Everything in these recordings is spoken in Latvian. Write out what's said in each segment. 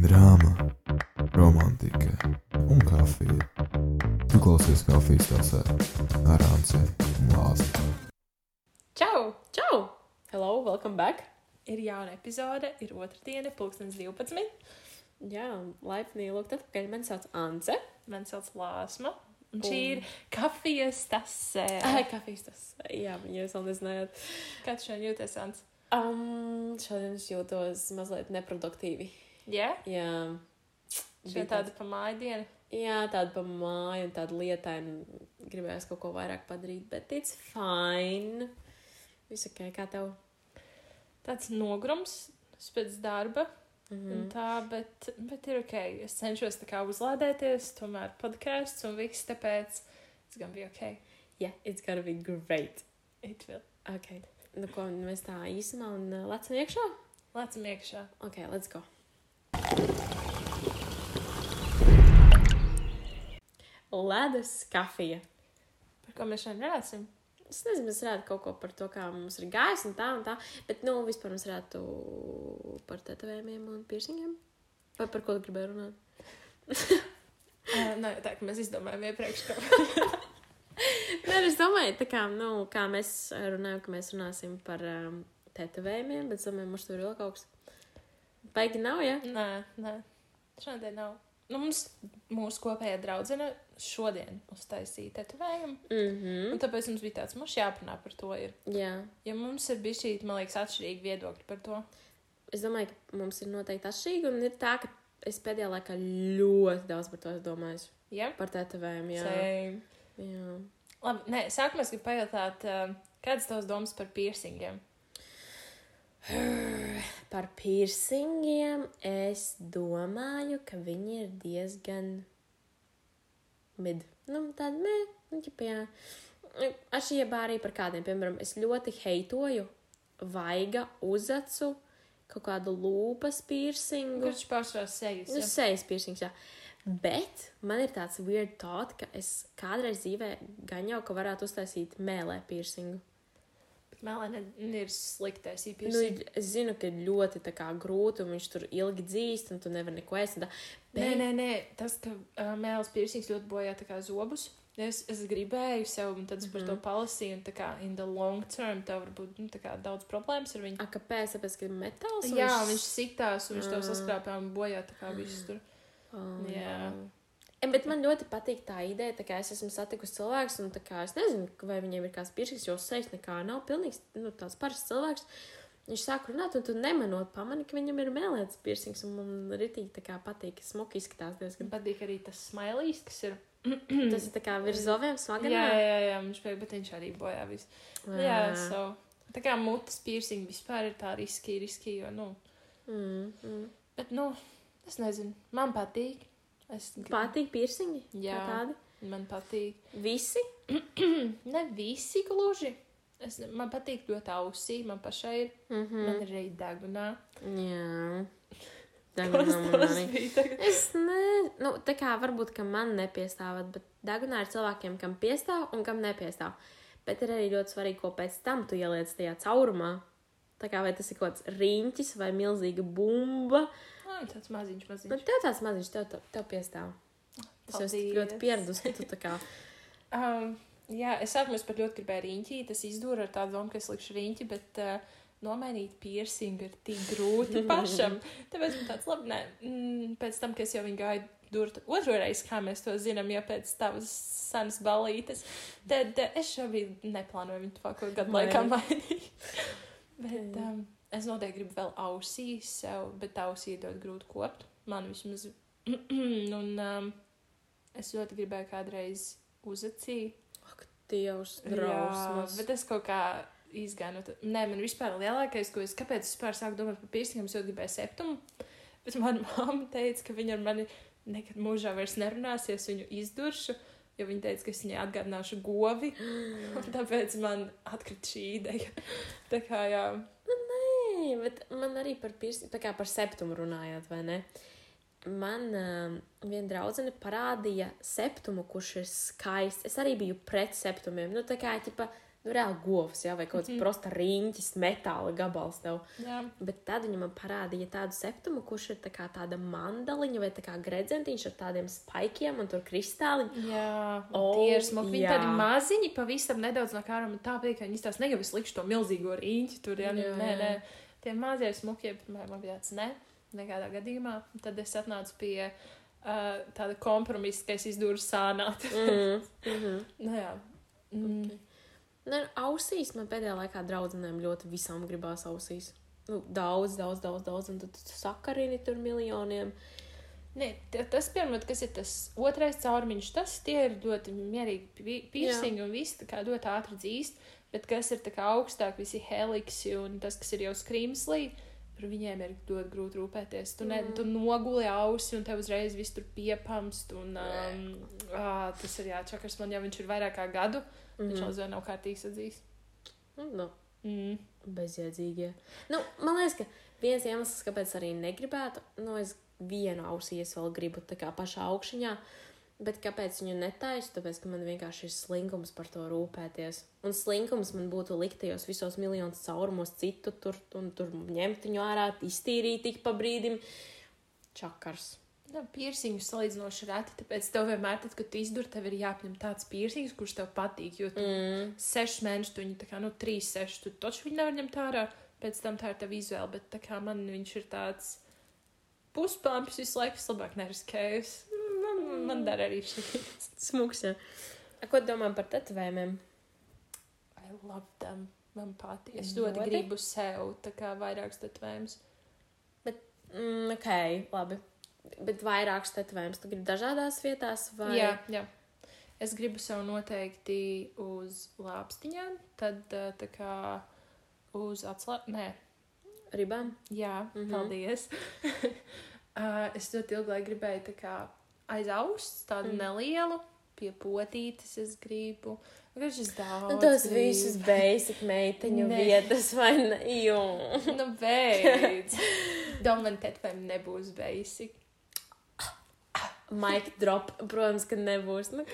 drāma, romantika un kafija. Tu klausies kafijas tasē ar Ancei un Lāzi. Čau! Čau! Hello, welcome back! Ir jauna epizode, ir otrdiena, pulkstenis 12. Jā, laipni lūgt atpakaļ. Mani sauc Ance. Man sauc Lāsma. Un šī ir kafijas tasē. Ai, kafijas tas. Jā, jūs vēl nezinājāt. Kā tu šodien jūties, Ants? Um, šodien es jūtos mazliet neproduktīvi. Jā? Jā. Šī tāda pa māju diena. Jā, tāda pa māju un tāda lietaina. Gribējās kaut ko vairāk padarīt, bet it's fine. Viss ok, kā tev? Tāds nogrums pēc darba. Mhm. Un tā, bet, bet ir ok. Es cenšos tā kā uzlādēties, tomēr podkāsts un viss, tāpēc it's gonna be ok. Yeah, it's gonna be great. It will. Ok. Nu, ko mēs tā īsumā un uh, lecam iekšā? Lēcam iekšā. Ok, let's go. Ledus kafija. Par ko mēs šodien runāsim? Es nezinu, mēs varētu kaut ko par to, kā mums ir gājis un tā un tā. Bet, nu, vispār mēs varētu par tetovējumiem un piercingiem. Vai par ko tu gribēji runāt? uh, nē, tā kā mēs izdomājām iepriekš, Nē, es domāju, tā kā, nu, kā mēs runājam, ka mēs runāsim par um, tetovējumiem, bet es domāju, mums tur vēl kaut kas. Baigi nav, ja? Nē, nē, šodien nav. Nu, mums, mūsu kopējā draudzene šodien uztaisīja tetovējumu. Mhm. Un tāpēc mums bija tāds, mums jāparunā par to. Ir. Jā. Ja mums ir bijis šī, man liekas, atšķirīga viedokļa par to. Es domāju, ka mums ir noteikti atšķirīgi, un ir tā, ka es pēdējā laikā ļoti daudz par to domājis. Ja? Par tetovējumu, jā. Same. jā. Labi, nē, sākumā es gribu pajautāt, uh, kādas tavas domas par piercingiem? Par piercingiem es domāju, ka viņi ir diezgan mid. Nu, tādi, nē, nu, ķip, jā. Atšķirībā arī par kādiem, piemēram, es ļoti heitoju vaiga uzacu kaut kādu lūpas piercingu. Kurš pārsvarā sejas? Nu, Ja? sejas piercings, jā. Bet man ir tāds weird thought, ka es kādreiz dzīvē gan jau ka varētu uztaisīt mēlē piercingu. Melēna ir sliktais Nu, īpiersings. es zinu, ka ļoti kā, grūti, un viņš tur ilgi dzīst, un tu nevari neko ēst. tā. Nē, nē, nē, tas, ka uh, mēls piercings ļoti bojā zobus. Es, es gribēju sev, un tad es par to Mhm. palasīju, un tā kā in the long term tev var būt nu, daudz problēmas ar viņu. A, kāpēc? Tāpēc, ka ir metāls. Jā, viņš sitās, un viņš tev Ah. saskrāpē un bojā tā kā viss tur. Oh, Jā. E, bet man ļoti patīk tā ideja, tā kā es esmu satikusi cilvēku, un es nezinu, vai viņiem ir kāds piercings, jo sejas nekā nav pilnīgs, nu, tāds parasts cilvēks. Viņš sāk runāt, un tu nemanot, pamani, ka viņam ir mēlēts piercings, un man ritīgi tā kā patīk, ka smuki izskatās diezgan. Man patīk arī tas smilīs, kas ir. Tas ir tā kā virs zoviem Jā, smaganā. jā, jā, viņš pēk, bet viņš arī bojā visu. Jā, so. Tā kā mutes piercing vispār ir tā riski, riski, jo, nu. Mm, mm. Bet, nu, es nezinu, man patīk. Es gribu- Patīk piercingi? Jā. Tādi? Man patīk. Visi? Ne visi gluži. Es, man patīk ļoti ausī, man pašai ir. Mm Mm. Man ir arī degunā. Jā. Dagunā man arī. Es ne, nu, tā kā varbūt, ka man nepiestāvat, bet dagunā ir cilvēkiem, kam piestāv un kam nepiestāv. Bet ir arī ļoti svarīgi, ko pēc tam tu ieliec tajā caurumā. Tā kā vai tas ir kaut kāds riņķis vai milzīga bumba. Ai, tāds maziņš, Nu, maziņš. tev tāds maziņš, tev, tev, tev piestāv. Es jau esmu ļoti Paldies. pieradusi, ka tu tā kā. Um, jā, es es pat ļoti gribēju riņķi. Tas izdūra ar tādu domu, ka es likšu riņķi, bet uh, nomainīt piercingu ir tik grūti pašam. Tāpēc man tāds labi, nē, mm, pēc tam, kad es jau viņu gāju durt otru reizi, kā mēs to zinām, jau pēc tavas senas balītes, tad uh, es šobrīd neplānoju viņu tuvāko gadu laikā mainīt. bet um, es noteikti gribu vēl ausīs sev, bet ausī ir ļoti grūti kopt. Man vismaz. un um, es ļoti gribēju kādreiz uzacīt. Ak, Dievs, Jā, drausmas. bet es kaut kā izgāju no. Nē, man vispār lielākais, ko es, kāpēc es vispār sāku domāt par piercingiem, es jau gribēju septumu. Bet manā mamma teica, ka viņa ar mani nekad mūžā vairs nerunāsies, viņu izduršu. Jo viņa teica, ka es viņai atgādināšu govi. Tāpēc man atkrita šī ideja. Tā kā jā, Nē, bet man arī par, pirs, tā kā par septumu runājot, vai ne? Man uh, viena draudzene parādīja septumu, kurš ir skaists. Es arī biju pret septumiem. Nu, tā kā ķipa, nu, reāli govs, jā, vai kaut kāds mm. -hmm. prosta riņķis, metāla gabals tev. Jā. Bet tad viņa man parādīja tādu septumu, kurš ir tā kā tāda mandaliņa vai tā kā gredzentiņš ar tādiem spaikiem un tur kristāliņi. Jā, oh, tie ir smuki. Viņi tādi maziņi, pavisam nedaudz no kārām. Tā bija, ka viņi tās negribu slikšu to milzīgo rīņķi tur. Jā, Jā, jā, nē, nē. Tie mazie smukie, bet man bija tāds, ne, nekādā gadījumā. Tad es atnācu pie uh, tāda kompromisa, ka es izdūru sānāt. Mm -hmm. nu, jā. Mm. Okay. Ne, ausīs man pēdējā laikā draudzenēm ļoti visām gribās ausīs. Nu, daudz, daudz, daudz, daudz, un tad tu sakarini tur miljoniem. Nē, tas, piemēram, kas ir tas otrais caurumiņš, tas tie ir ļoti mierīgi piercingi un viss tā kā ļoti ātri dzīst, bet kas ir tā kā augstāk, visi heliksi un tas, kas ir jau skrīmslī, par viņiem ir ļoti grūti rūpēties. Tu, ne, Mm. tu noguli ausi un tev uzreiz viss tur piepamst un um, ā, tas ir jāčakars man, ja viņš ir vairāk kā gadu, mm viņš Mhm. vēl zina nav kārtīgs atzīs. Nu, Mm. bezjēdzīgie. Nu, man liekas, ka viens iemesls, kāpēc arī negribētu, nu, es vienu ausī es vēl gribu tā kā pašā augšņā, bet kāpēc viņu netaisu? Tāpēc, ka man vienkārši ir slinkums par to rūpēties. Un slinkums man būtu likt tajos visos miljonos caurumos citu tur, un tur ņemt viņu ārā, iztīrīt tik pa brīdim. Čakars. Jā, piercings salīdzinoši reti, tāpēc tev vienmēr, tad, kad tu izdur, tev ir jāapņem tāds piercings, kurš tev patīk. Jo tu Mm. sešus mēnešus, tu viņu tā kā, nu, trīs, sešus, tu taču viņu nevar ņemt ārā. Pēc tam tā ir tava izvēle, bet tā kā man viņš ir tāds puspāmpis visu laiku, es labāk neriskēju. Man, dara arī šī. Smuks, jā. A, Ko domā par tetovējumiem? I love them. Man patīk. Es ļoti gribu sev vairākus tetovējumus. Mm, ok, labi. Bet vairākus tetovējumus tu gribi dažādās vietās? Vai... Jā, jā. Es gribu sev noteikti uz lāpstiņām, tad uh, tā kā uz atslēgu. Nē, Ribām? Jā, mm. -hmm. paldies. uh, es ļoti ilgi gribēju tā kā aiz auss, tādu Mm. nelielu, pie potītes es gribu. Es daudz. Nu, tos gribu. visus basic meiteņu Nē. vietas, vai ne? Jo. Nu, beidz. Dom man tetvem nebūs basic. Mike drop, protams, ka nebūs. Nu,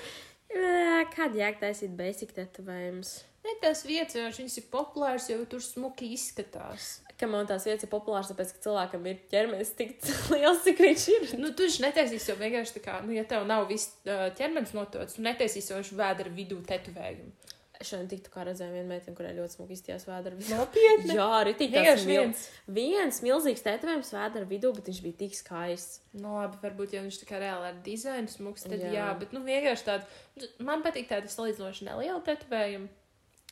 ē, kāda jēga taisīt basic tetovējumus? Ne tās vietas, vienkārši viņas ir populāras, jo tur smuki izskatās. Ka man tās vietas ir populāras, tāpēc, ka cilvēkam ir ķermenis tik liels, cik viņš ir. Nu, tu taču netaisīsi jau vienkārši tā kā, nu, ja tev nav viss uh, ķermenis notots, tu netaisīsi jau vēdera vidū tetovējumu. Šodien tiktu kā redzēju vienu meiteni, kurai ļoti smuki izties vēdera. Nopietni. Jā, arī tik tāds mil... viens. viens milzīgs tetovējums vēdera vidū, bet viņš bija tik skaists. Nu, labi, varbūt jau viņš tā kā reāli ar dizainu smūgs, tad jā. Jā. jā, bet, nu, vienkārši tāda, man patīk tāda salīdzinoši neliela tetovējuma.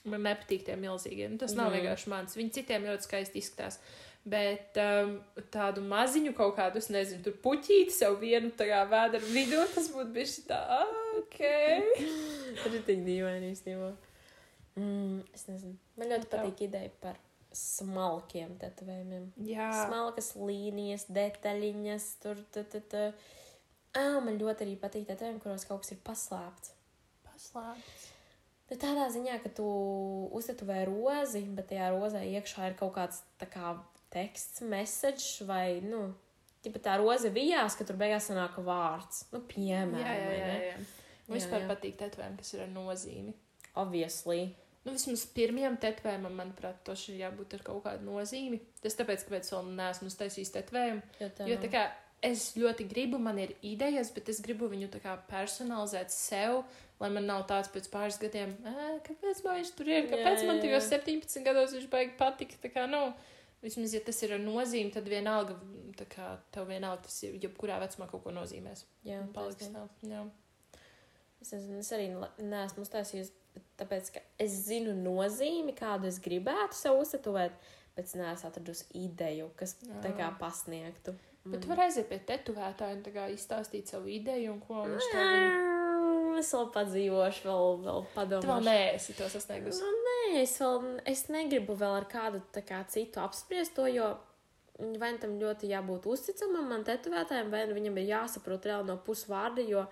Man nepatīk tie milzīgie. Nu, tas nav Mhm. vienkārši mans. Viņi citiem ļoti skaisti izskatās. Bet um, tādu maziņu kaut kādu, es nezinu, tur puķīti sev vienu tā kā vēdera vidū, tas būtu bijis tā, ah, ok. Tas ir tik dīvaini īstenībā. Mm, es nezinu. Man ļoti patīk ideja par smalkiem tetovējumiem. Jā, Smalkas līnijas, detaļiņas, tur tā, tā, tā. Ā, man ļoti arī patīk tetovējumi, kuros kaut kas ir paslēpts. paslēpts. Nu, tādā ziņā, ka tu uztetuvē rozi, bet tajā rozē iekšā ir kaut kāds kā teksts, message vai, nu, tipa tā roze vijās, ka tur beigās sanāk vārds. Nu, piemēram, Jā, jā, jā. jā. Man vispār jā. patīk tetovējumi, kas ir ar nozīmi. Obviously. Nu, vismaz pirmajam tetovējumam, manuprāt, tas ir jābūt ar kaut kādu nozīmi. Tas tāpēc, ka pēc tam neesmu uztaisījis tetovējumu. Jo, tā Jo tā kā es ļoti gribu, man ir idejas, bet es gribu viņu tā kā personalizēt sev, lai man nav tāds pēc pāris gadiem, "Ē, kāpēc man viņš tur ir, kāpēc Jā, man jā, tajos jā. 17 gados viņš baigi patika. Tā kā, nu, vismaz, ja tas ir ar nozīmi, tad vienalga, tā kā tev vienalga tas ir, jebkurā vecumā kaut ko nozīmēs. jā, paliks tā. Jā. Es, nezinu, es arī neesmu uztaisījusi, tāpēc, ka es zinu nozīmi, kādu es gribētu sev uztetuvēt, bet es neesmu atradusi ideju, kas tā kā Jā. pasniegtu. Bet tu vari aiziet pie tetovētāja un kā izstāstīt savu ideju un ko viņš tev viņa. Nē, Es vēl padzīvošu, vēl, vēl Tu vēl padomāšu. neesi to sasniegusi. Nu, nē, es vēl es negribu vēl ar kādu kā, citu apspriest to, jo vai nu tam ļoti jābūt uzticamam man tetovētājiem, vai nu viņam ir jāsaprot reāli no pusvārda, jo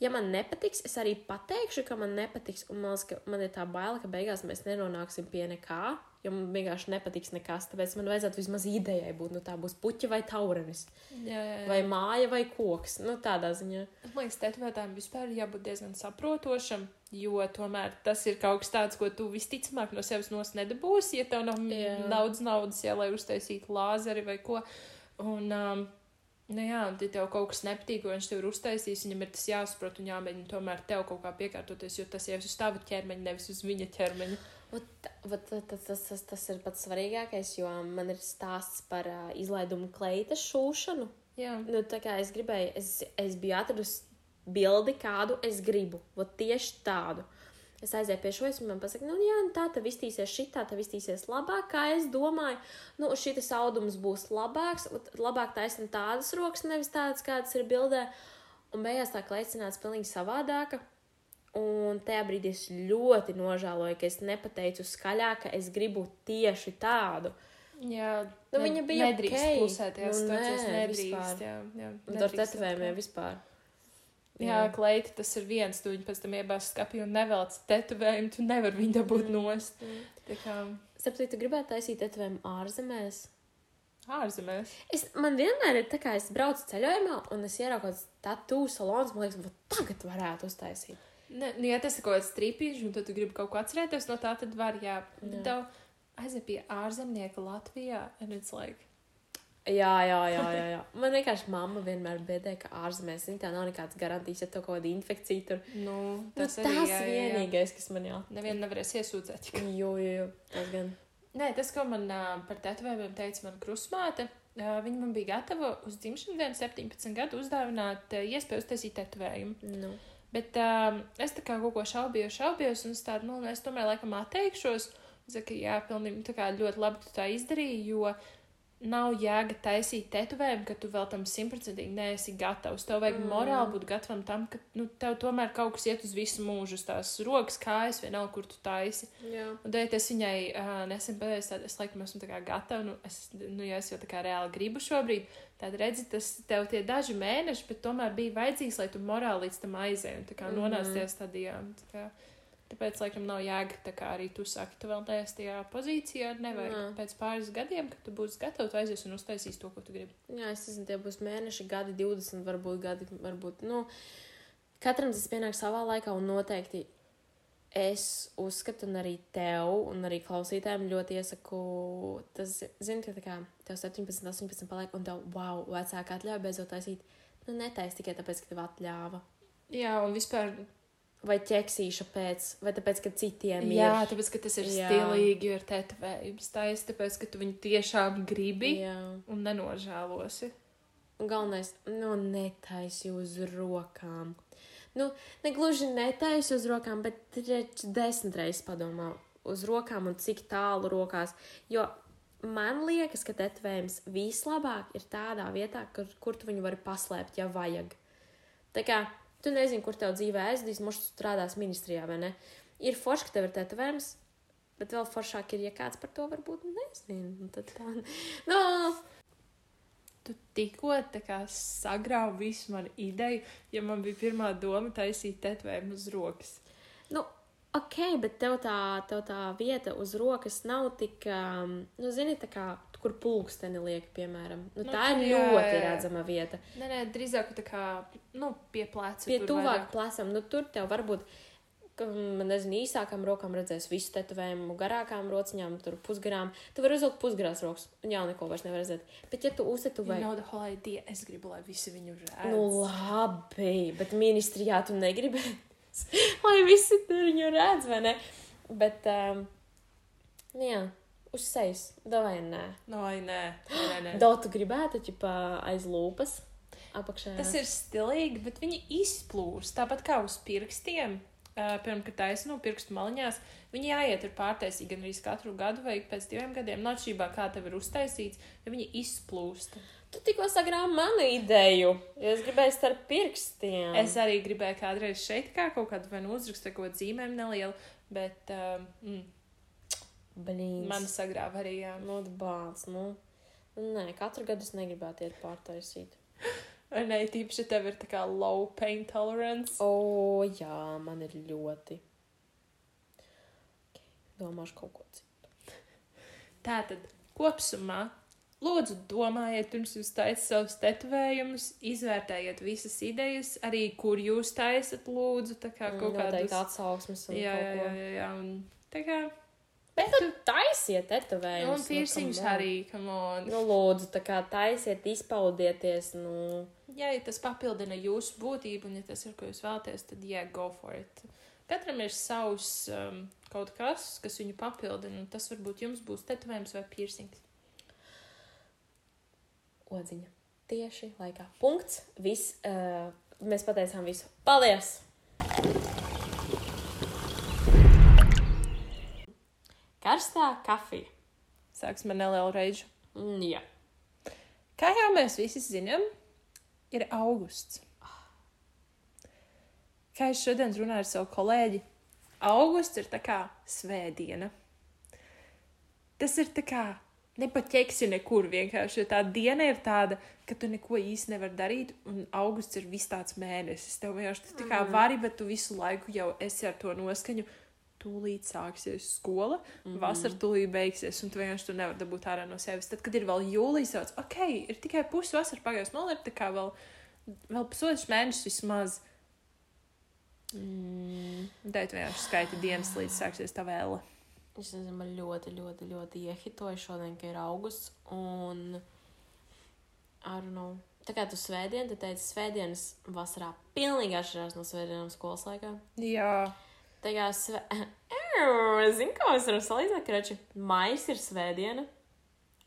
ja man nepatiks, es arī pateikšu, ka man nepatiks. Un man liekas, ka man ir tā baila, ka beigās mēs nenonāksim pie nekā. Jo man vienkārši nepatiks nekas. Tāpēc man vajadzētu vismaz idejai būt. Nu, tā būs puķa vai taurenis. Jā, jā, jā. Vai māja vai koks. Nu, tādā ziņā. Man liekas, tetovētājiem vispār jābūt diezgan saprotošam, jo tomēr tas ir kaut kas tāds, ko tu visticamāk no sevis nos nedabūsi, ja tev nav Jā. daudz naudas, jā, lai uztaisītu lāzeri vai ko. Un, um, nu jā, un ja tev kaut kas nepatīk, ko viņš tev ir uztaisījis, viņam ir tas jāsaprot un jāmēģina tomēr tev kaut kā piekārtoties, jo tas jau ir uz tava ķermeņa, nevis uz viņa ķermeņa. Ot, ot, tas, tas, tas, tas ir pats svarīgākais, jo man ir stāsts par uh, izlaidumu kleitas šūšanu. Jā, Nu, tā kā es gribēju, es, es biju atradusi bildi, kādu es gribu. Ot, tieši tādu. Es aizēju pie šos, un man pasaka, nu, jā, nu, tā tev iztīsies šī, tā tev iztīsies labāk, kā es domāju. Nu, šis audums būs labāks, labāk taisnīt tādas rokas, nevis tādas, kādas ir bildē. Un beigās tā kleicināts pilnīgi savādāka. Un tajā brīdī es ļoti nožēloju, ka es nepateicu skaļāk, ka es gribu tieši tādu. jā. Nu, viņa bija nedrīkst ok. klusēties, Nu, nē, nedrīkst. vispār. Jā, jā, Un ar nedrīkst tetovējumiem tā. vispār. Jā, kleita tas ir viens, tu viņu pēc tam iebāz skapī un nevelc tetovējumu, tu nevari viņu dabūt nost. Tā kā Starp citu, gribētu taisīt tetovējumu ārzemēs. ārzemēs. Es, man vienmēr ir tā, kā es braucu ceļojumā, un es ieraugu kaut kādu tatu salonu, man liekas, "Vot tagad varētu uztaisīt. Ne, nu, ja tas ir kaut kāds trīpīšs, un tu gribi kaut ko atcerēties no tā, tad var, jā. Jā. Tev aiziet pie ārzemnieka Latvijā, and it's like, Jā, jā, jā, jā, jā. Man vienkārši mamma vienmēr biedē, ka ārzemēs tā nav nekādas garantijas, ja tev kaut kāda infekcija tur. nu, Nu, tas, tas arī, jā, jā, jā. vienīgais, kas man jā. Nevienu nevarēs iesūdzēt. Jo, jo, jo, tas gan. Nē, tas, ko man ā, par tetovējumiem teica mana krusmāte, ā, viņa man bija gatava uz dzimšanas dienu, 17 gadu, uzdāvināt ā, iespēju uztaisīt tetovējumu. Nu. Bet um, es tā kā kaut ko šaubījos, šaubījos, un es tādu, nu, es tomēr laikam atteikšos. Saku, jā, pilnīgi tā kā ļoti labi, tu tā izdarīji, jo nav jēga taisīt tetovējumu, ka tu vēl tam simtprocentīgi neesi gatavs. Tev vajag mm. morāli būt gatavam tam, ka nu, tev tomēr kaut kas iet uz visu mūžu, uz tās rokas, kājas, vienalga, kur tu taisi. Jā. Un tad es viņai uh, nesen pateicu, tad es laikam esmu gatava, nu, es, nu, ja es jau tā kā reāli gribu šobrīd, tad redzi, tas tev tie daži mēneši, bet tomēr bija vajadzīgs, lai tu morāli līdz tam aizēji un tā kā Mhm. nonāc tajā stadijā. un Tā kā, tāpēc, laikam, nav jēga, tā kā arī tu saki, tu vēl neesi tajā pozīcijā, nevajag Nē. pēc pāris gadiem, kad tu būsi gatavs, aizies un uztaisīs to, ko tu gribi. Jā, es nezinu, tie būs mēneši, gadi, 20, varbūt gadi, varbūt. Nu, katram tas pienāk savā laikā, un noteikti es uzskatu, un arī tev, un arī klausītājiem ļoti iesaku, tas, zini, ka tā kā tev 17, 18 paliek, un tev, wow, vecāka atļauja beidzot taisīt. Nu, netais tikai tāpēc, ka tev atļāva. Jā, un vispār, Vai ķeksīša pēc, vai tāpēc, ka citiem jā, ir. tāpēc, ka tas ir Jā. stilīgi, ir tetovējums, taisa, tāpēc, ka tu viņu tiešām gribi Jā. un nenožēlosi. Galvenais, nu, netaisi uz rokām. Nu, ne gluži netaisi uz rokām, bet reč desmit reizes padomā uz rokām un cik tālu rokās. Jo man liekas, ka tetovējums vislabāk ir tādā vietā, kur, kur tu viņu vari paslēpt, ja vajag. Tā kā tu nezini, kur tev dzīvē aizdīs, mums strādās ministrijā, vai ne? Ir forši, ka tev ir tetovējums, bet vēl foršāk ir, ja kāds par to varbūt nezina. Un Tad tā, nu, Tu tikko sagrauji visu manu ideju, ja man bija pirmā doma taisīt tetovējumu uz rokas. Nu, ok, bet tev tā, tev tā vieta uz rokas nav tik, um, nu, zini, tā kā kur pulksteni liek, piemēram. Nu, Nu, tā ir jā, ļoti jā. redzama vieta. Nē, nē, drīzāk tā kā nu, pie pleca. Pie tuvāk plecam, nu, tur tev varbūt, man nezinu, īsākām rokām redzēs visu tetovējumu, garākām rociņām, tur pusgarām. Tu vari uzvilkt pusgarās rokas, un jā, neko vairs nevar redzēt. Bet, ja tu uztetuvē, know the whole idea. Es gribu, lai visi viņu redz. nu, labi, bet ministrijā tu negribi, lai visi tur viņu redz, vai ne? Bet, um, nu, jā, uz sejas, davai nē. No, nē, nē, nē. Daudz tu gribētu, ķipā, aiz lūpas apakšā. Tas ir stilīgi, bet viņi izplūst. Tāpat kā uz pirkstiem. Uh, taisa no pirkstu maliņās, viņi jāiet ir pārtaisīgi gan arī katru gadu vai pēc diviem gadiem. No atšķirībā, kā tev ir uztaisīts, ja viņi izplūst. Tu tikko sagrāvi manu ideju, es gribēju starp pirkstiem. Es arī gribēju kādreiz šeit kā kaut kādu vai nu uzrakstu, vai kaut kādu zīmēm nelielu, bet um, mm, Blīns. man sagrāva arī. Jā. Nu, bāc, nu. Nē, katru gadu es negribētu iet pārtaisīt. Ne, tīpaši, tev ir tā kā low pain tolerance. O, jā, man ir ļoti. Okay. Domāšu kaut ko citu. Tātad, kopsumā, lūdzu, domājiet, pirms jūs taisat savus tetovējumus, izvērtējiet visas idejas, arī kur jūs taisat, lūdzu, tā kā kaut Noteikti kādas. atsauksmes Jā, kaut jā, ko. jā, jā, un tā kā. Bet tu taisiet tetovējumus. Un piercings arī, come on. Nu, lūdzu, tā kā taisiet, izpaudieties, nu. Ja tas papildina jūsu būtību, un ja tas ir, ko jūs vēlaties, tad jā, yeah, go for it. Katram ir savs um, kaut kas, kas viņu papildina, un tas varbūt jums būs tetovējums vai piercings. Odziņa. Tieši laikā. Punkts. Viss. Uh, mēs pateicām visu. Paldies! Karstā kafija. Sāksim ar nelielu reižu. Mm, jā. Kā jau mēs visi zinām, ir augusts. Kā es šodien runāju ar savu kolēģi, augusts ir tā kā svētdiena. Tas ir tā kā nepaķeksi nekur vienkārši, tā diena ir tāda, ka tu neko īsti nevari darīt, un augusts ir viss tāds mēnesis. Tev vienkārši tā kā vari, bet tu visu laiku jau esi ar to noskaņu. Tūlīt sāksies skola, mm -hmm. vasara tūlīt beigsies, un tu vienkārši to nevari dabūt ārā no sevis. Tad, kad ir vēl jūlijas, tad, ok, ir tikai pusi vasara pagājusi, man liekas, tā kā vēl, vēl pusotrs mēnesis vismaz. Mm. Tad vienkārši skaiti dienas, līdz sāksies tā vēle. Es nezinu, man ļoti, ļoti, ļoti iehitoja šodien, ka ir augusts. Un. Tā kā tu svētdien, tad teici, svētdienas vasarā pilnīgi atšķirās no svētdienām skolas laikā. Jā, Tā kā sve... Es zinu, kā mēs varam salīdzināt, ka reči, maijs ir svētdiena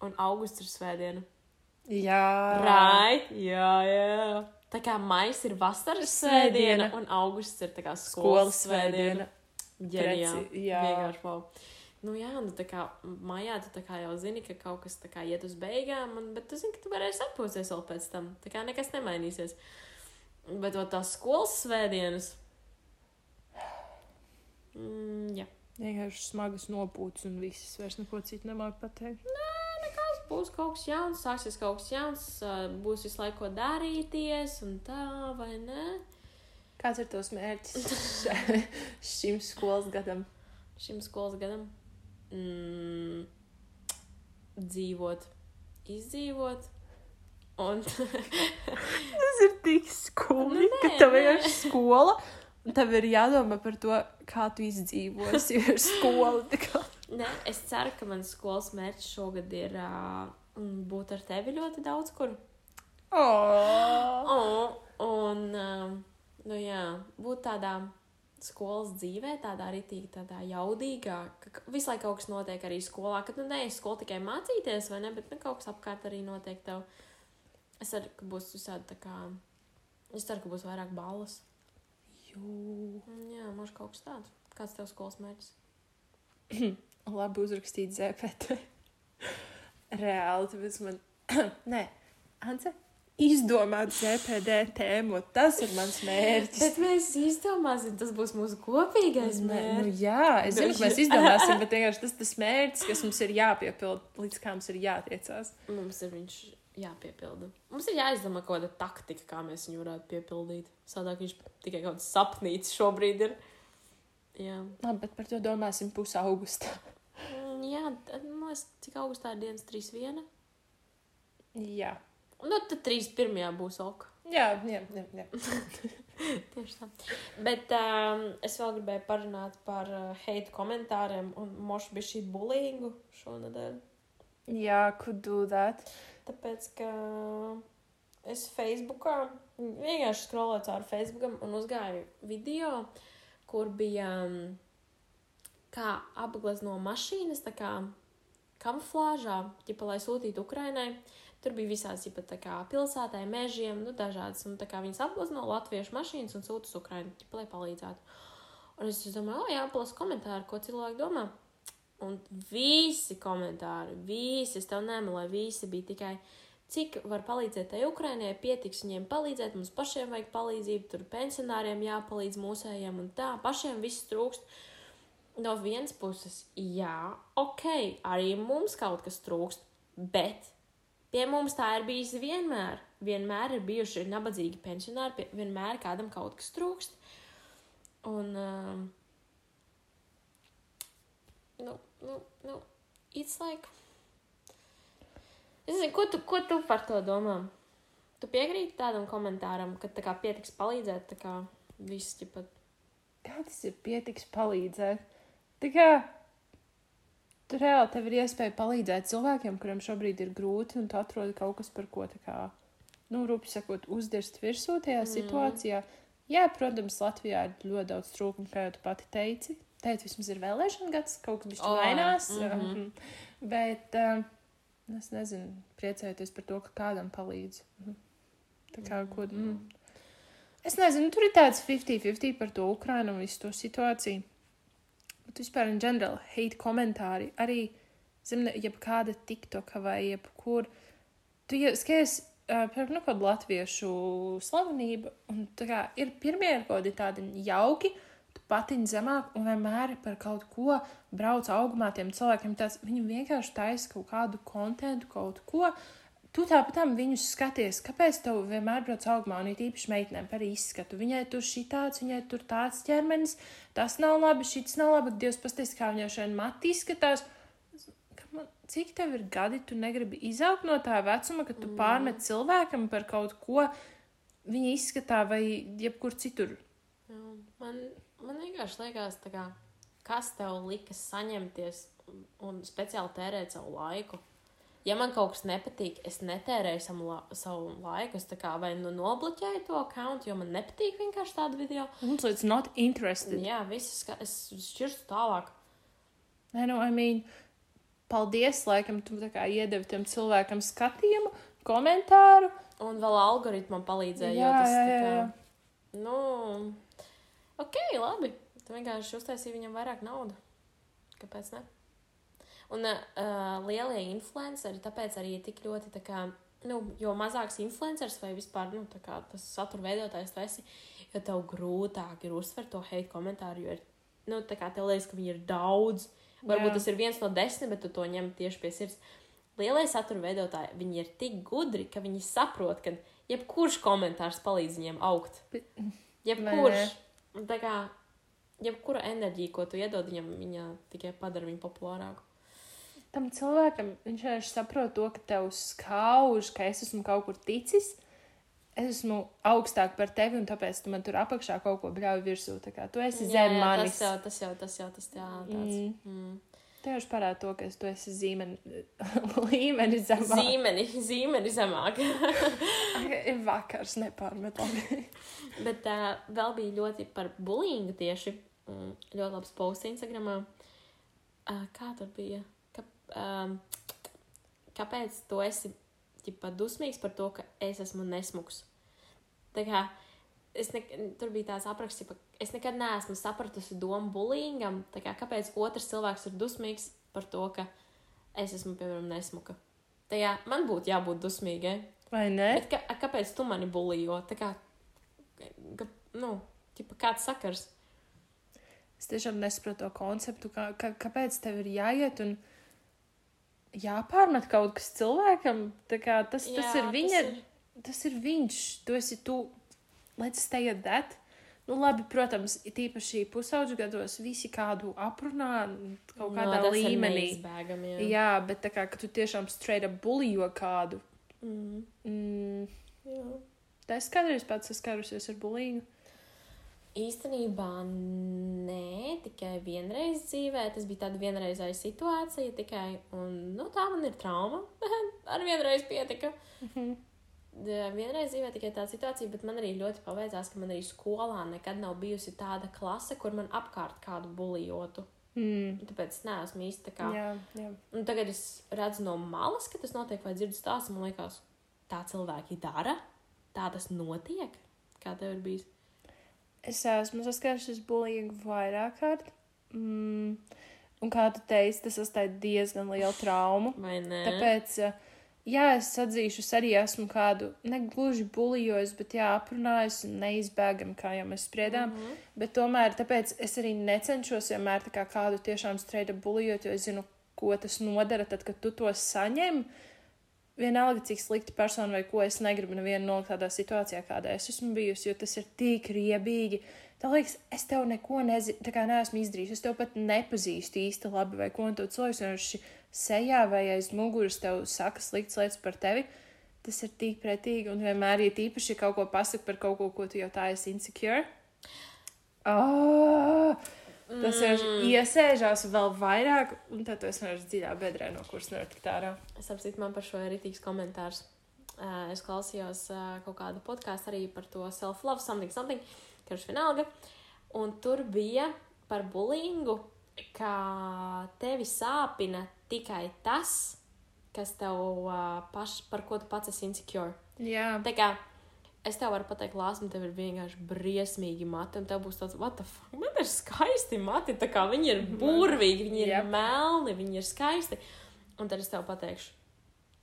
un augusts ir svētdiena. jā. Right? Jā, jā. Tā kā maijs ir vasaras svētdiena Svētdiena. un augusts ir skolas Skolas svētdiena. Ģeniāli. Jā. Vienkārši wow. Nu jā, nu tā kā maijā tu tā kā jau zini, ka kaut kas tā kā iet uz beigām, un, bet tu zini, ka tu varēsi atpūsties vēl pēc tam. Tā kā nekas nemainīsies. Bet to tās skolas svētdienas. Mm, jā. Vienkārši smagas nopūtas un viss. Vairs neko citu nemāku pateikt. Nekas būs kaut kas jauns, sāksies kaut kas jauns, būs visu laiku darīties, un tā, vai ne? Kāds ir tavs mērķis šim skolas gadam? Šim skolas gadam mm, dzīvot, izdzīvot. Un Tas ir tik skumji, Nu, ka nē, tev nē. vienkārši skola. Tev ir jādomā par to, kā tu izdzīvosi. Tā kā- Nē, es ceru, ka mans skolas mērķis šogad ir uh, būt ar tevi ļoti daudz kur. Oh. Oh, un, um, nu jā, būt tādā skolas dzīvē, tādā ritīgi, tādā jaudīgā, ka ka visu laiku kaut kas notiek arī skolā, kad nu neesi skolā tikai mācīties, vai ne, bet nu, kaut kas apkārt arī notiek tev. Es ceru, ka būs visādi tā kā, es ceru, ka būs vairāk balvas. Jū. Un, Jā, mums kaut kas tāds. Kāds tev skolas mērķis? Labi uzrakstīt ZPT. Reāli, tāpēc man. Nē, Ance, izdomāt ZPD tēmu. Tas ir mans mērķis. Bet mēs izdomāsim, tas būs mūsu kopīgais nu, mērķis. jā, es zinu, ka mēs izdomāsim, bet vienkārši tas tas mērķis, kas mums ir jāpiepild, līdz kā mums ir jātiecās. Mums ir viņš jāpiepilda. Mums ir jāizdomā kaut kāda taktika, kā mēs viņu varētu piepildīt. Sādāk viņš tikai kaut kāds sapnīts šobrīd ir. Jā, Labi, bet par to domāsim pusē augustā. Mm, jā tad, es, cik augustā ir dienas 3.1? Jā. Nu, tad 3.1. būs ok. Jā, jā, jā. jā. Tieši tā. Bet um, es vēl gribēju parunāt par uh, hate komentāriem un mošu bija šī bulīgu šonadēļ. Jā, could do that. Tāpēc, ka es Facebookā vienkārši skroloju cauri Facebookam un uzgāju video, kur bija um, kā apglezno mašīnas, tā kā kamuflāžā, ķipa, lai sūtītu Ukrainai. Tur bija visāds, ja tā kā pilsētai, mežiem, nu, dažādas. Un tā kā viņas apglezno latviešu mašīnas un sūta uz Ukrainu, ķipa, lai palīdzētu. Un es domāju, o, jā, plasu komentāru, ko cilvēki domā. Un visi komentāri, visi, es tev nemeloju, visi bija tikai, cik var palīdzēt tai Ukrainai, pietiks viņiem palīdzēt, mums pašiem vajag palīdzību, tur pensionāriem jāpalīdz mūsējiem un tā, pašiem viss trūkst. No vienas puses, jā, ok, arī mums kaut kas trūkst, bet pie mums tā ir bijis vienmēr. vienmēr ir bijuši nabadzīgi pensionāri, pie, vienmēr kādam kaut kas trūkst. Un, um, nu, nu, nu, it's like. Es nezinu, ko tu, ko tu par to domā? Tu piekrīti tādam komentāram, ka tā kā pietiks palīdzēt, tā kā viss ķipat. Kā tas ir pietiks palīdzēt? Tā kā tu reāli tev ir iespēja palīdzēt cilvēkiem, kuriem šobrīd ir grūti, un tu atrodi kaut kas, par ko tā kā, nu, rūpīgi sakot, uzdirst virsū tajā mm. situācijā. Jā, protams, Latvijā ir ļoti daudz trūkumu, kā jau tu pati teici. Teicu, vismaz ir vēlēšana gads, kaut kas O, oh, mainās. mhm. Mm -hmm. Bet um, es nezinu, priecājieties par to, ka kādam palīdz. Mhm. Tā kā, ko, mm. Es nezinu, tur ir tāds 50-50 par to Ukrainu un visu to situāciju. Bet vispār, in general, hate komentāri arī, zem, jebkāda TikToka vai jebkur. Tu jau skaties, uh, piemēram, nu, kāda latviešu slavenība, un tā kā ir pirmie ir kaut kādi tādi jauki, tu patiņi zemāk, un vienmēr par kaut ko brauc augumā tiem cilvēkiem. Tāds, viņi vienkārši taisa kaut kādu kontentu, kaut ko. Tu tāpat tam viņus skaties, kāpēc tev vienmēr brauc augumā, un it īpaši meitenēm par izskatu. Viņai tur šitāds, viņai tur tāds ķermenis, tas nav labi, šis nav labi, Dievs pasties, kā viņai šodien mati izskatās. Ka Man, cik tev ir gadi, tu negribi izaugt no tā vecuma, ka tu mm. pārmet cilvēkam par kaut ko viņa izskatā vai jebkur citur. Jā, vienkārši liekas, kā, kas tev lika saņemties un, speciāli tērēt savu laiku. Ja man kaut kas nepatīk, es netērēju savu, la savu laiku. Es kā vai nu nobloķēju to kontu, jo man nepatīk vienkārši tāda video. Un so it's not interested. Jā, viss ska- es šķirstu tālāk. Nē, nu, I mean, paldies, laikam, tu iedevi tam cilvēkam skatījumu, komentāru. Un vēl algoritmam palīdzēja. Jā, tas, jā, tā jā, kā, jā. Nu, ok, labi. Tu vienkārši uztaisīji viņam vairāk naudas. Kāpēc ne? Un uh, lielie influenceri, tāpēc arī ir tik ļoti, tā kā, nu, jo mazāks influenceris vai vispār nu, kā, tas satura veidotājs tu esi, jo tev grūtāk ir uztvert to hate komentāru, jo ir, nu, tā kā tev liekas, ka viņi ir daudz. Varbūt Jā. tas ir viens no desmit, bet tu to ņem tieši pie sirds. Lielie satura veidotāji, viņi ir tik gudri, ka viņi saprot, ka jebkurš komentārs palīdz viņiem augt. Jebkurš. Tā kā jebkura enerģija, ko tu iedod viņam, viņa tikai padara viņu populārāku. Tam cilvēkam viņš vienkārši saprot to, ka tev skauž, ka es esmu kaut kur ticis. Es esmu augstāk par tevi, un tāpēc tu man tur apakšā kaut ko bļauj virsū. Tu esi zem manis. Tas jau, tas jau, tas jau, tas jā, tāds. Mm. Mm. Tev jau parāda to, ka es- tu esi zīmeni, līmeni zemāk. Zīmeni, zīmeni zemāk. Ir vakars, nepārmetami. Bet uh, vēl bija ļoti par bullyingu tieši. Mm, ļoti labs posts Instagramā. Uh, kā tur bija? Ka, um, kāpēc tu esi ģipa, dusmīgs par to, ka es esmu nesmugs? Tā kā es ne, tur bija tāds apraksts, ka es nekad neesmu sapratusi domu bullyingam. Tā kā kāpēc otrs cilvēks ir dusmīgs par to, ka es esmu, piemēram, nesmuka? Tā kā man būtu jābūt dusmīgai. Vai ne? Bet kā, kāpēc tu mani bulījo? Tā kā, ka, nu, ķipa, kāds sakars? Es tiešām nesaprotu to konceptu, kā, kā, kāpēc tev ir jāiet un jāpārmet kaut kas cilvēkam. Kā tas, tas ir viņa, tas ir... tas ir viņš, tu esi tu, let's stay at that. Nu, labi, protams, it īpaši pusauģu gados visi kādu aprunā kaut kādā ir līmenī. jā. Jā, bet tā kā tu tiešām straight up bulījo kādu. Mm, Mm, jā. tā es kādreiz pats saskarusies ar bulīgu. Īstenībā nē, tikai vienreiz dzīvē. Tas bija tāda vienreizēja situācija tikai. Un, nu, tā man ir trauma. Ar vienreiz pietika. Mhm. Vienreiz dzīvē tikai tāda situācija, bet man arī ļoti paveicās, ka man arī skolā nekad nav bijusi tāda klase, kur man apkārt kādu bulijotu. Mm, Tāpēc es neesmu īsti tā kā. jā, jā. Un tagad es redzu no malas, ka tas notiek, vai dzirdu stāstu. Man liekas, tā cilvēki dara, tā tas notiek. Kā tev ir bijis? Es esmu saskārusies bulīgu vairāk kārt. Mm, un kā tu teici, tas atstāja diezgan lielu traumu. Vai ne? Tāpēc, eh, jā, es atzīšu, es arī esmu kādu negluži bulijojis, bet jā, aprunājis un neizbēgami, kā jau mēs spriedām. Mhm. Bet tomēr tāpēc es arī necenšos vienmēr kā kādu tiešām streita bulijot, jo es zinu, ko tas nodara tad, kad tu to saņem. Vienalga, cik slikta persona vai ko, es negribu nevienu nolikt tādā situācijā, kādā es esmu bijusi, jo tas ir tik riebīgi. Tā liekas, es tev neko nezinu, tā kā neesmu izdarījis, es tev pat nepazīstu īsti labi, vai ko, tu cilvēks vienkārši sejā vai aiz muguras tev saka sliktas lietas par tevi. Tas ir tik pretīgi, un vienmēr, ja tīpaši kaut ko pasaka par kaut ko, ko tu jau tā esi insecure. Oh, tas ir iesēžās vēl vairāk, un tad esi vienkārši dziļā bedrē, no kuras nevar tikt ārā. Es saprotu, man par šo ir rītīgs komentārs. Uh, es klausījos uh, kaut kādu podkāstu arī par to self-love, something, something, kurš vienalga. Un tur bija par bulingu, ka tevi sāpina tikai tas, kas tev uh, paš, par ko tu pats esi insecure. Jā, Tā kā es tev varu pateikt, Lāsma, tev ir vienkārši briesmīgi mati, un tev būs tāds, what the fuck, man ir skaisti mati, tā kā viņi ir burvīgi, viņi ir Jep. melni, viņi ir skaisti. Un tad es tev pateikšu,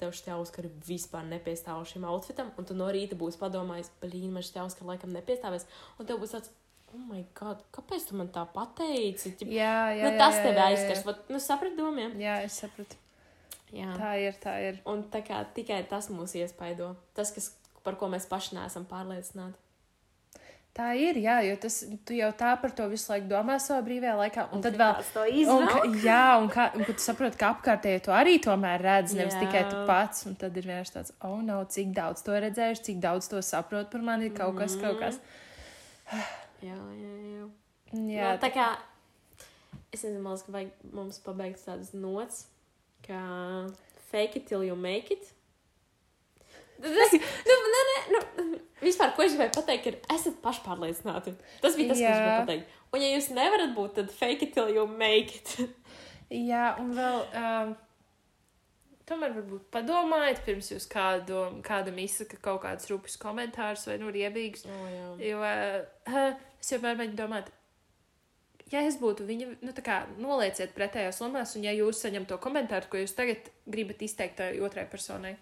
tev šī auskara vispār nepiestāv šim outfitam, un tu no rīta būsi padomājis, blīn, man šī auskara laikam nepiestāvēs, un tev būs tāds, oh my god, kāpēc tu man tā pateici? Ķip, jā, jā. nu, tas tev aizskars, nu, saprat domiem. Jā, es sapratu. Jā. Tā ir, tā ir. Un tā kā tikai tas mūs iespaido, tas, kas, par ko mēs paši neesam pārliecināti. Tā ir, jā, jo tas, tu jau tā par to visu laiku domā savā brīvajā laikā. Un, un tad vēl. Kāds to Un, izvelk? ka, jā, un, kā, un tu saproti, ka apkārtēji to arī tomēr redz, nevis Jā. tikai tu pats. Un tad ir vienkārši tāds, oh, no, cik daudz to redzējuši, cik daudz to saprot par mani, kaut kas, kaut kas. Jā, jā, jā. Jā, nu, tā kā es nezinu, man liekas, ka vajag mums pabeigt tādas nots, kā fake it till you make it. Tas, nu, nē, nē, nu, vispār, ko es gribēju pateikt, ir, esat pašpārliecināti. Tas bija tas, ko es Jā. gribēju pateikt. Un, ja jūs nevarat būt, tad fake it till you make it. Jā, un vēl. Um, Tomēr varbūt padomājiet, pirms jūs kādu, kādam izsaka kaut kādus rupjus komentārus vai nu riebīgus. Oh, jā. Jo uh, es vienmēr mēģinu domāt, ja es būtu viņa, nu tā kā nolieciet pretējās lomās, un ja jūs saņemat to komentāru, ko jūs tagad gribat izteikt otrai personai,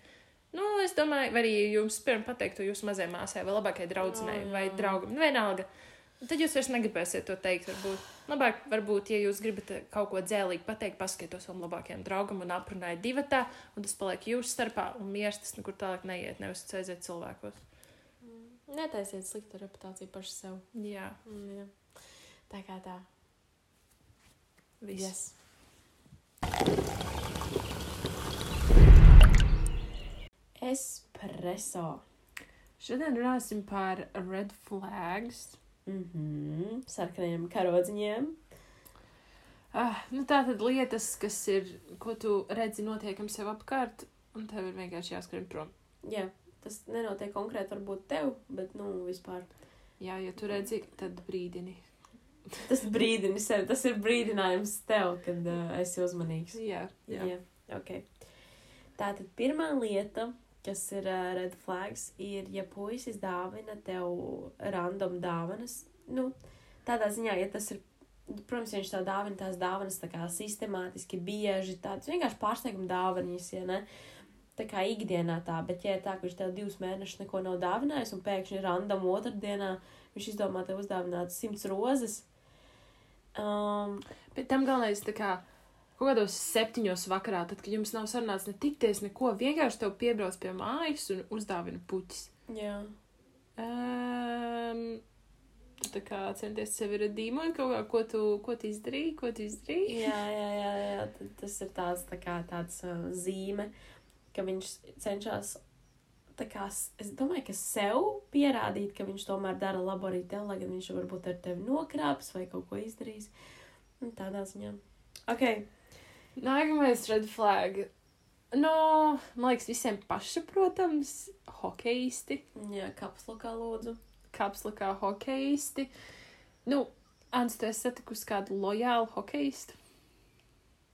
nu es domāju, vai arī jums pirms pateikt to jūsu mazajai māsai vai labākajai draudzenei jā. vai draugam, nu vienalga. Tad jūs vairs negribēsiet to teikt. Varbūt, labāk, varbūt ja jūs gribat kaut ko dzēlīgi pateikt, paskatieties to savam labākajam draugam un aprunājiet divu tā, un tas paliek jūsu starpā, un mieras tas nekur tālāk neiet, nevis aiziet cilvēkos. Netaisiet sliktu reputāciju paši sev. Jā, Mm, Jā. Tā kā tā. viss. Yes. Espresso. Šodien runāsim par red flags. Mhm. Sarkaniem karodziņiem. Ah, nu tā tad lietas, kas ir, ko tu redzi notiekam sev apkārt, un tev ir vienkārši jāskrien prom. Jā, tas nenotiek konkrēti varbūt tev, bet, nu, vispār. Jā, ja tu redzi, tad brīdini. Tas brīdini sev, tas ir brīdinājums tev, kad uh, esi uzmanīgs. Jā, jā. Jā, ok. Tātad pirmā lieta, kas ir uh, red flags, ir, ja puisis dāvina tev random dāvanas. Nu, tādā ziņā, ja tas ir, protams, ja viņš tev dāvina tās dāvanas tā kā sistemātiski, bieži tādas vienkārši pārsteiguma dāvanas, ja ne? Tā kā ikdienā tā, bet ja ir tā, ka viņš tev divus mēnešus neko nav dāvinājis un pēkšņi random otrdienā viņš izdomā tev uzdāvināt simts rozes. Um, Bet tam galvenais, tā kā kaut kādos septiņos vakarā, tad, kad jums nav sarunāts ne tikties, neko, vienkārši tev piebrauc pie mājas un uzdāvina puķis. jā. Um, tā kā centies sevi redīmot kaut kā, ko tu, ko tu izdarīji, ko tu izdarīji. Jā, jā, jā, jā. tad Tas ir tāds, tā kā, tāds uh, zīme, ka viņš cenšas. Kā, es domāju, ka sev pierādīt, ka viņš tomēr dara labu arī tev, lai gan viņš varbūt ar tevi nokrāps vai kaut ko izdarīs. Un Tādā ziņā. Ok, Nākamais red flag. No, man liekas, visiem pašsaprotams, hokeisti, jā, kapslokā lūdzu. kapslakā hokeisti. Nu, Ants, tu esi satikusi kādu lojālu hokeistu?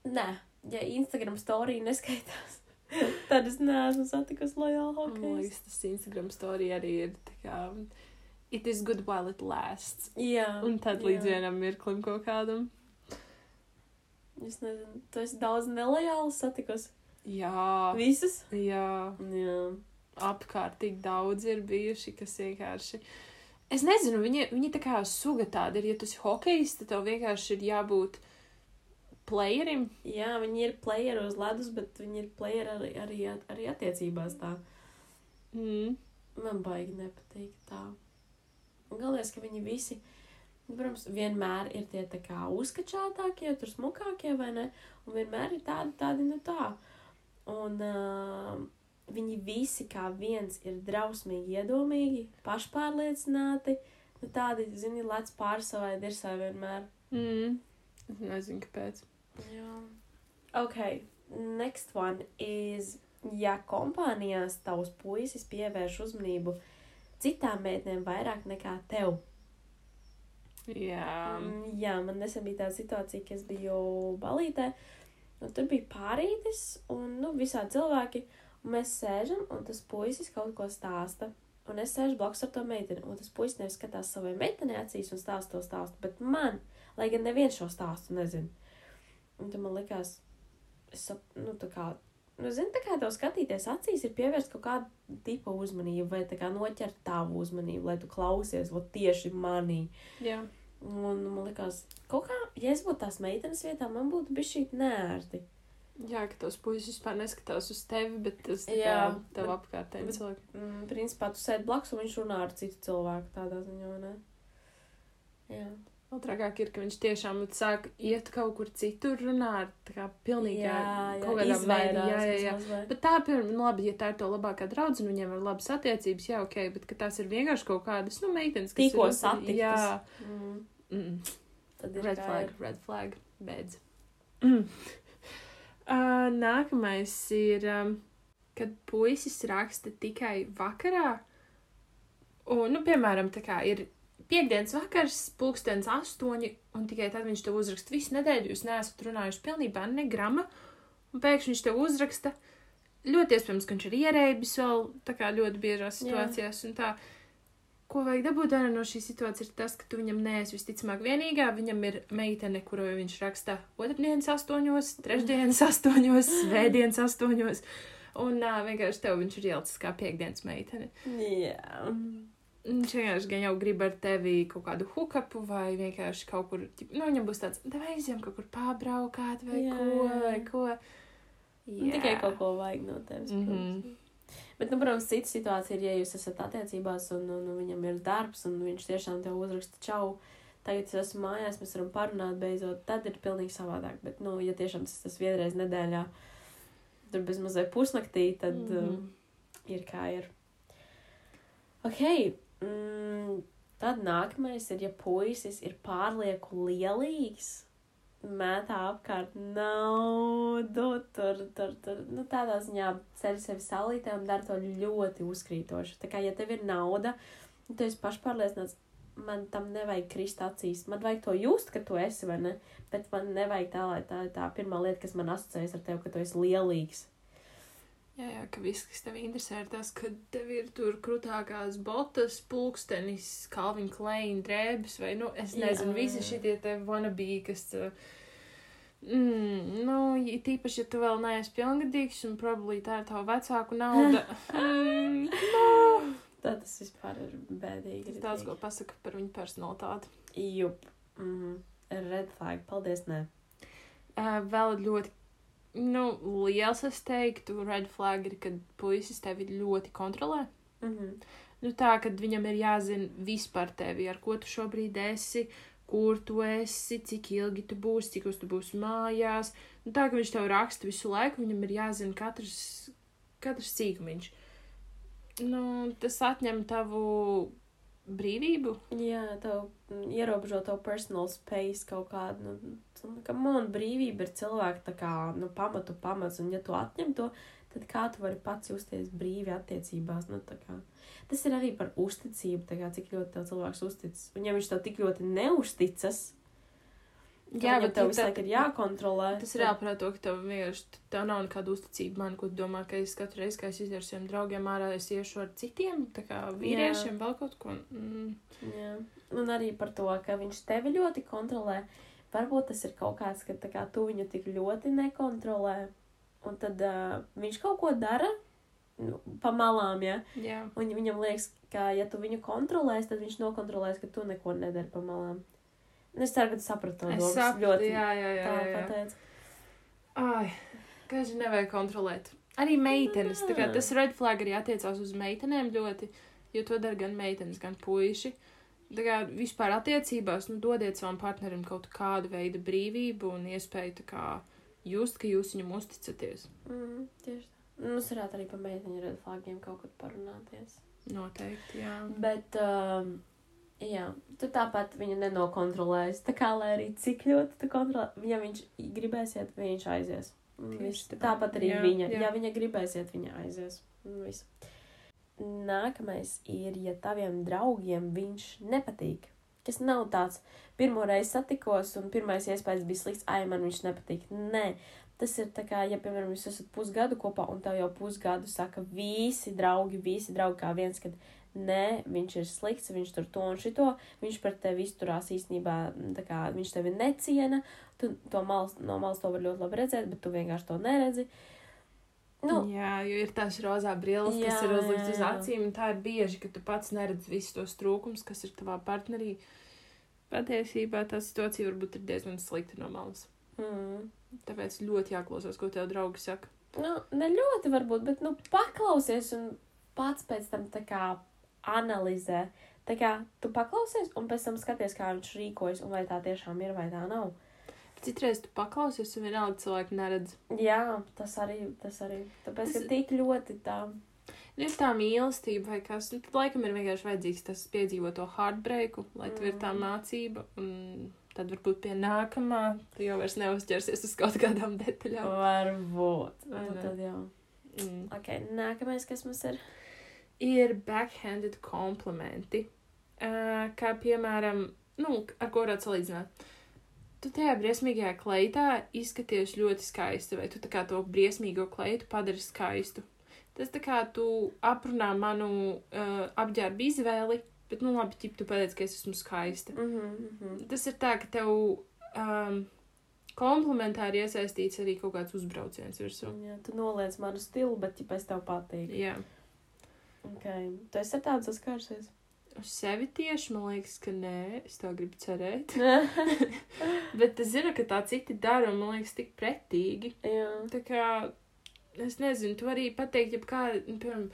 Nē, ja Instagram storija neskaitās, tad es neesmu satikusi lojālu Man hokeju. liekas, tas Instagram storija arī ir tā kā. It is good while it lasts. Jā, Un tad jā. līdz vienam mirklim kaut kādam. Es nezinu, tu esi daudz nelojāli satikusi. Jā, Visas? jā. Jā. apkārt tik daudz ir bijuši, kas vienkārši. Es nezinu, viņi, viņi tā kā suga tāda ir. Ja tu esi hokejs, tad tev vienkārši ir jābūt playerim. Jā, viņi ir playeri uz ledus, bet viņi ir playeri arī, arī, arī attiecībās tā. Mm. Man baigi nepatīk tā. Galvenais, ka viņi visi, nu, protams, vienmēr ir tie tā kā uzskačātākie, tur smukākie, vai ne? Un vienmēr ir tādi, tādi, nu tā. Un uh, viņi visi kā viens ir drausmīgi iedomīgi, pašpārliecināti, nu tādi, zini, lec pāri savai dirsai vienmēr. Mm. Es nezinu, kāpēc. Jā. Ok, next one is, ja kompānijās tavs puisis pievērš uzmanību citām meitenēm vairāk nekā tev. Jā. Um, jā, man nesen bija tāda situācija, ka es biju balītē, un tur bija pārītis, un, nu, visādi cilvēki, un mēs sēžam, un tas puisis kaut ko stāsta. Un es sēžu blakus ar to meiteni, un tas puisis nevis skatās savai meitenei acīs un stāsta to stāstu, bet man, lai gan neviens šo stāstu nezina. Un tad man likās, es, sap, nu, tā kā, nu, zini, tā kā tev skatīties acīs ir pievērst kaut kādu tipu uzmanību, vai tā kā noķert tavu uzmanību, lai tu klausies, vot tieši manī. Jā. Un man liekas, kaut kā, ja es būtu tās meitenes vietā, man būtu bijis šī nērti. Jā, ka tos puisis vispār neskatās uz tevi, bet tas tā Jā, tev apkārtēji cilvēki. Mm, principā tu sēdi blakus un viņš runā ar citu cilvēku tādā ziņā, vai ne? Trakāk ir, ka viņš tiešām sāk iet kaut kur citur runāt, tā kā pilnīgi jā, jā, kaut kādā veidā. Jā, jā, jā. Mazliet. Bet tā, piemēram, nu, labi, ja tā ir to labākā draudzene, viņiem ir labas attiecības, jā, ok, bet ka tās ir vienkārši kaut kādas, nu, meitenes, kas Tikko satiktas. Jā, Mm, mm. tad ir red flag, ir. red flag, beidz. Mm. Uh, nākamais ir, um, kad puisis raksta tikai vakarā, un, nu, piemēram, tā kā ir piekdienas vakars, pulkstens astoņi, un tikai tad viņš tev uzraksta visu nedēļu, jūs neesat runājuši pilnībā ne grama, un pēkšņi viņš tev uzraksta. Ļoti iespējams, ka viņš ir ierēbis vēl tā kā ļoti biežās Jā. situācijās, un tā, ko vajag dabūt ārā no šīs situācijas, ir tas, ka tu viņam neesi visticamāk vienīgā. Viņam ir meitene, kuru viņš raksta otrdienas astoņos, trešdienas astoņos, svētdienas astoņos. Un uh, vienkārši tev viņš ir ielicis kā piekdienas meitene. Jā. Viņš vienkārši gan jau grib ar tevi kaut kādu hukapu vai vienkārši kaut kur, nu, viņam būs tāds, vai aizjām kaut kur pārbraukāt vai Jā, ko, jā, vai jā. ko. Un Tikai kaut ko vajag no tevis. Mhm. protams. Bet, nu, protams, cita situācija ir, ja jūs esat attiecībās un, un, un viņam ir darbs, un viņš tiešām tev uzraksta čau. Tagad es esmu mājās, mēs varam parunāt beidzot. Tad ir pilnīgi savādāk. Bet, nu, ja tiešām tas, tas vienreiz nedēļā, tur bez mazliet pusnaktī, tad mm. -hmm. um, ir kā ir. Ok. Mm, tad nākamais ir, ja puisis ir pārlieku lielīgs. Mētā apkārt naudu, tur, tur, tur. Nu, tādā ziņā ceļ sevi saulītē un dara to ļoti uzkrītoši. Tā kā, ja tev ir nauda, tu esi pašpārliecināts, man tam nevajag krist acīs. Man vajag to just, ka tu esi, vai ne? Bet man nevajag tā, lai tā ir tā pirmā lieta, kas man asociējas ar tevi, ka tu esi lielīgs. Jā, jā, ka viss, kas tev interesē, ir tas, ka tev ir tur krūtākās botas, pulkstenis, Calvin Klein drēbes, vai, nu, es nezinu, jā. visi šitie te wannabe, kas, uh, mm, nu, tīpaši, ja tu vēl neesi pilngadīgs, un probably tā ir tava vecāku nauda. mm, no. Tā tas vispār ir bēdīgi. Tas daudz ko pasaka par viņu personalitāti. Jup. Mm. Red flag. Paldies, nē. Uh, vēl ļoti, nu, liels, es teiktu, red flag ir, kad puisis tevi ļoti kontrolē. Mm -hmm. Nu, tā, kad viņam ir jāzina viss par tevi, ar ko tu šobrīd esi, kur tu esi, cik ilgi tu būsi, cik uz tu būsi mājās. Nu, tā, ka viņš tev raksta visu laiku, viņam ir jāzina katrs, katrs cīkumiņš. Nu, tas atņem tavu brīvību. Jā, tev mm, ierobežo to personal space kaut kādu. Nu, tu- ka man brīvība ir cilvēka kā, nu, pamatu pamats, un ja tu atņem to, tad kā tu vari pats justies brīvi attiecībās, nu. Tas ir arī par uzticību, kā, cik ļoti tev cilvēks uzticas. Un ja viņš tev tik ļoti neusticas, jā, bet tev visu laiku ir jākontrolē. Tas ir jāprāt to, ka tev vienkārši tev nav nekāda uzticība man, ko domā, ka es katru reizi, kad es iziešu ar saviem draugiem ārā, es iešu ar citiem, tā kā vīriešiem, vēl kaut ko. Mm. Jā. Un arī par to, ka viņš tevi ļoti kontrolē. Varbūt tas ir kaut kāds, ka tā kā, tu viņu tik ļoti nekontrolē. Un tad uh, viņš kaut ko dara nu, pa malām, ja. Jā. Un viņam liekas, ka, ja tu viņu kontrolēsi, tad viņš nokontrolēs, ka tu neko nedari pa malām. Es ceru, ka tu saprati to domu. saprotu, ļoti jā, jā, jā. tā pateicu. Ai, kas nevajag kontrolēt. Arī meitenes. Tā kā tas red flag arī attiecās uz meitenēm ļoti, jo to dara gan meitenes, gan puiši. Tā kā vispār attiecībās, nu, dodiet savam partnerim kaut kādu veidu brīvību un iespēju tā kā just, ka jūs viņam uzticaties. Mm, tieši tā. Mums varētu arī par meiteņu red flagiem kaut kur parunāties. Noteikti, jā. Bet, um, jā, tu tāpat viņu nenokontrolēsi. Tā kā lai arī cik ļoti tu kontrolē, ja viņš gribēs iet, viņš aizies. Viss. tā. Tāpat arī Jā, viņa. jā. Ja viņa gribēs iet, viņa aizies. Viss. Nākamais ir, ja taviem draugiem viņš nepatīk. Kas nav tāds, pirmo reizi satikos, un pirmais iespējas bija slikts, ai, man viņš nepatīk. Nē, tas ir tā kā, ja, piemēram, jūs esat pusgadu kopā, un tev jau pusgadu saka visi draugi, visi draugi kā viens, kad nē, viņš ir slikts, viņš tur to un šito, viņš par tevi izturās īstenībā, mm, tā kā viņš tevi neciena, tu to malas, no malas to var ļoti labi redzēt, bet tu vienkārši to neredzi. Nu, Jā, jo ir tās rozā brilles, jā, kas ir uzliktas uz acīm, un tā ir bieži, ka tu pats neredz visus tos trūkumus, kas ir tavā partnerī. Patiesībā tā situācija varbūt ir diezgan slikta no malas. mm, Tāpēc ļoti jāklausās, ko tev draugi saka. nu, ne ļoti varbūt, bet, nu, paklausies un pats pēc tam tā kā analizē. Tā kā tu paklausies un pēc tam skaties, kā viņš rīkojas un vai tā tiešām ir vai tā nav. Citreiz tu paklausies, un vienalga cilvēki neredz. Jā, tas arī, tas arī. Tāpēc, ka Tas- tik ļoti tā. Nu, ir tā mīlestība vai kas, nu, tad laikam ir vienkārši vajadzīgs tas piedzīvot to heartbreaku, lai tev ir tā Mm. mācība, un tad varbūt pie nākamā tu jau vairs neuzķersies uz kaut kādām detaļām. Varbūt. Vai Nu, tad jau. Mm. Ok, nākamais, kas mums ir. Ir backhanded komplimenti. Uh, kā piemēram, nu, ar ko varētu salīdzināt. Tu tajā briesmīgajā kleitā izskaties ļoti skaisti, vai tu tā kā to briesmīgo kleitu padari skaistu. Tas tā kā tu aprunā manu uh, apģērbu izvēli, bet, nu, labi, ķip, tu pateici, ka es esmu skaista. Mm -hmm, mm -hmm. Tas ir tā, ka tev um, komplimentā ir iesaistīts arī kaut kāds uzbrauciens virsū. Jā, tu noliec manu stilu, bet, ja pēc tev patīk. Jā. Okay. Tu esi ar tādu saskārusies? Uz sevi tieši man liekas, ka nē, es tā gribu cerēt. Bet es zinu, ka tā citi dara, un man liekas, tik pretīgi. Jā. Tā kā, es nezinu, tu arī pateikt, ja kā, nu, piemēram,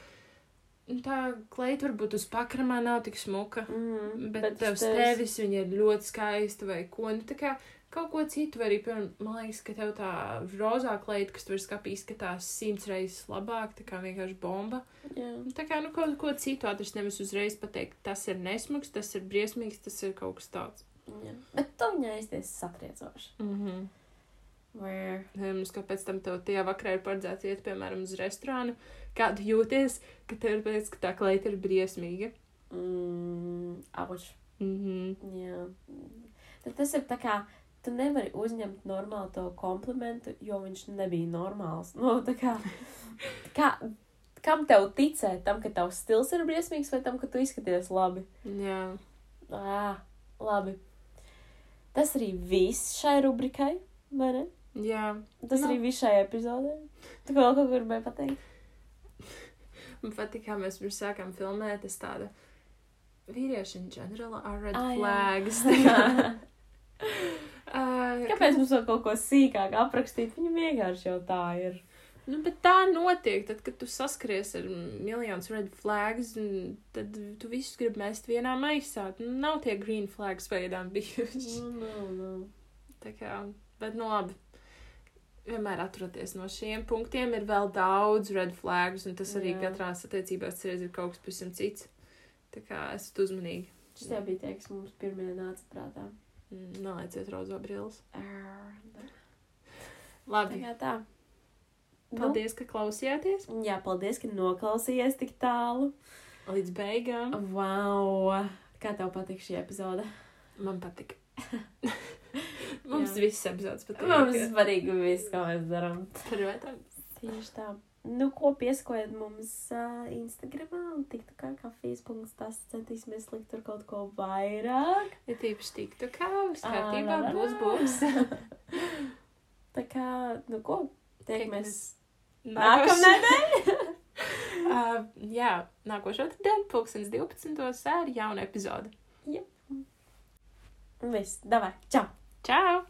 nu, tā kleita varbūt uz pakramā nav tik smuka, Mm, bet, bet tev uz tevis- viņa ir ļoti skaista vai ko, nu, tā kā kaut ko citu, vai arī, piemēram, man liekas, ka tev tā rozā kleita, kas tur skapī izskatās simts reizes labāk, tā kā vienkārši bomba. Jā. Tā kā, nu, kaut ko citu atrast, nevis uzreiz pateikt, tas ir nesmugs, tas ir briesmīgs, tas ir kaut kas tāds. Jā. Bet tu viņai aizties satriecoši. Mhm. Where? Mums, ka pēc tam tev tajā vakarā ir paredzēts iet, piemēram, uz restorānu, kā tu jūties, ka tev ir pēc, ka tā kleita ir briesmīga. Mm, auč. Mhm. Jā. Tad tas ir tā kā. Tu nevari uzņemt normālu to komplimentu, jo viņš nebija normāls. Nu, tā kā, kā, kam tev ticēt? Tam, ka tavs stils ir briesmīgs, vai tam, ka tu izskaties labi? Jā. Ā, labi. Tas arī viss šai rubrikai, vai ne? Jā. Tas Nu. arī viss šai epizodē. Tu vēl kaut ko gribēji pateikt? Man patīk, kā mēs pirms sākām filmēt, es tāda vīrieši in general are red jā. flags. uh, Kāpēc mums vēl kaut ko sīkāk aprakstīt? Viņam vienkārši jau tā ir. Nu, bet tā notiek, tad, kad tu saskaries ar miljonus red flags, un tad tu visus gribi mest vienā maisā. Nu, nav tie green flags veidām bijuši. Nu, nu, nu. Tā kā, bet nu labi. Vienmēr atturieties no šiem punktiem. Ir vēl daudz red flags, un tas arī Jā. katrā attiecībās reiz ir kaut kas pavisam cits. Tā kā esat uzmanīgi. Šis jau bija tie, kas mums pirmie nāca prātā. Mm, Nelieciet rozā brilles. Tā Labi. kā tā. Paldies, ka klausījāties Nu, jā, paldies, ka noklausījies tik tālu. līdz beigām. Wow! Kā tev patīk šī epizode? Man patika. Mums viss epizodes patīk. Mums svarīgi viss, ko mēs darām. Protams. Tieši tā. Nu, ko piesakojiet mums uh, Instagramā un tiktu kā kafijas punkts, tas centīsimies likt tur kaut ko vairāk. Ja tīpaši tiktu kā, viss Ā, kārtībā, la, būs, būs. Tā kā, nu ko, tiekamies Nākamnedēļ. uh, jā, nākošo dienu, pulkstens 12. ar jaunu epizodi. Viss, davai, čau! Čau!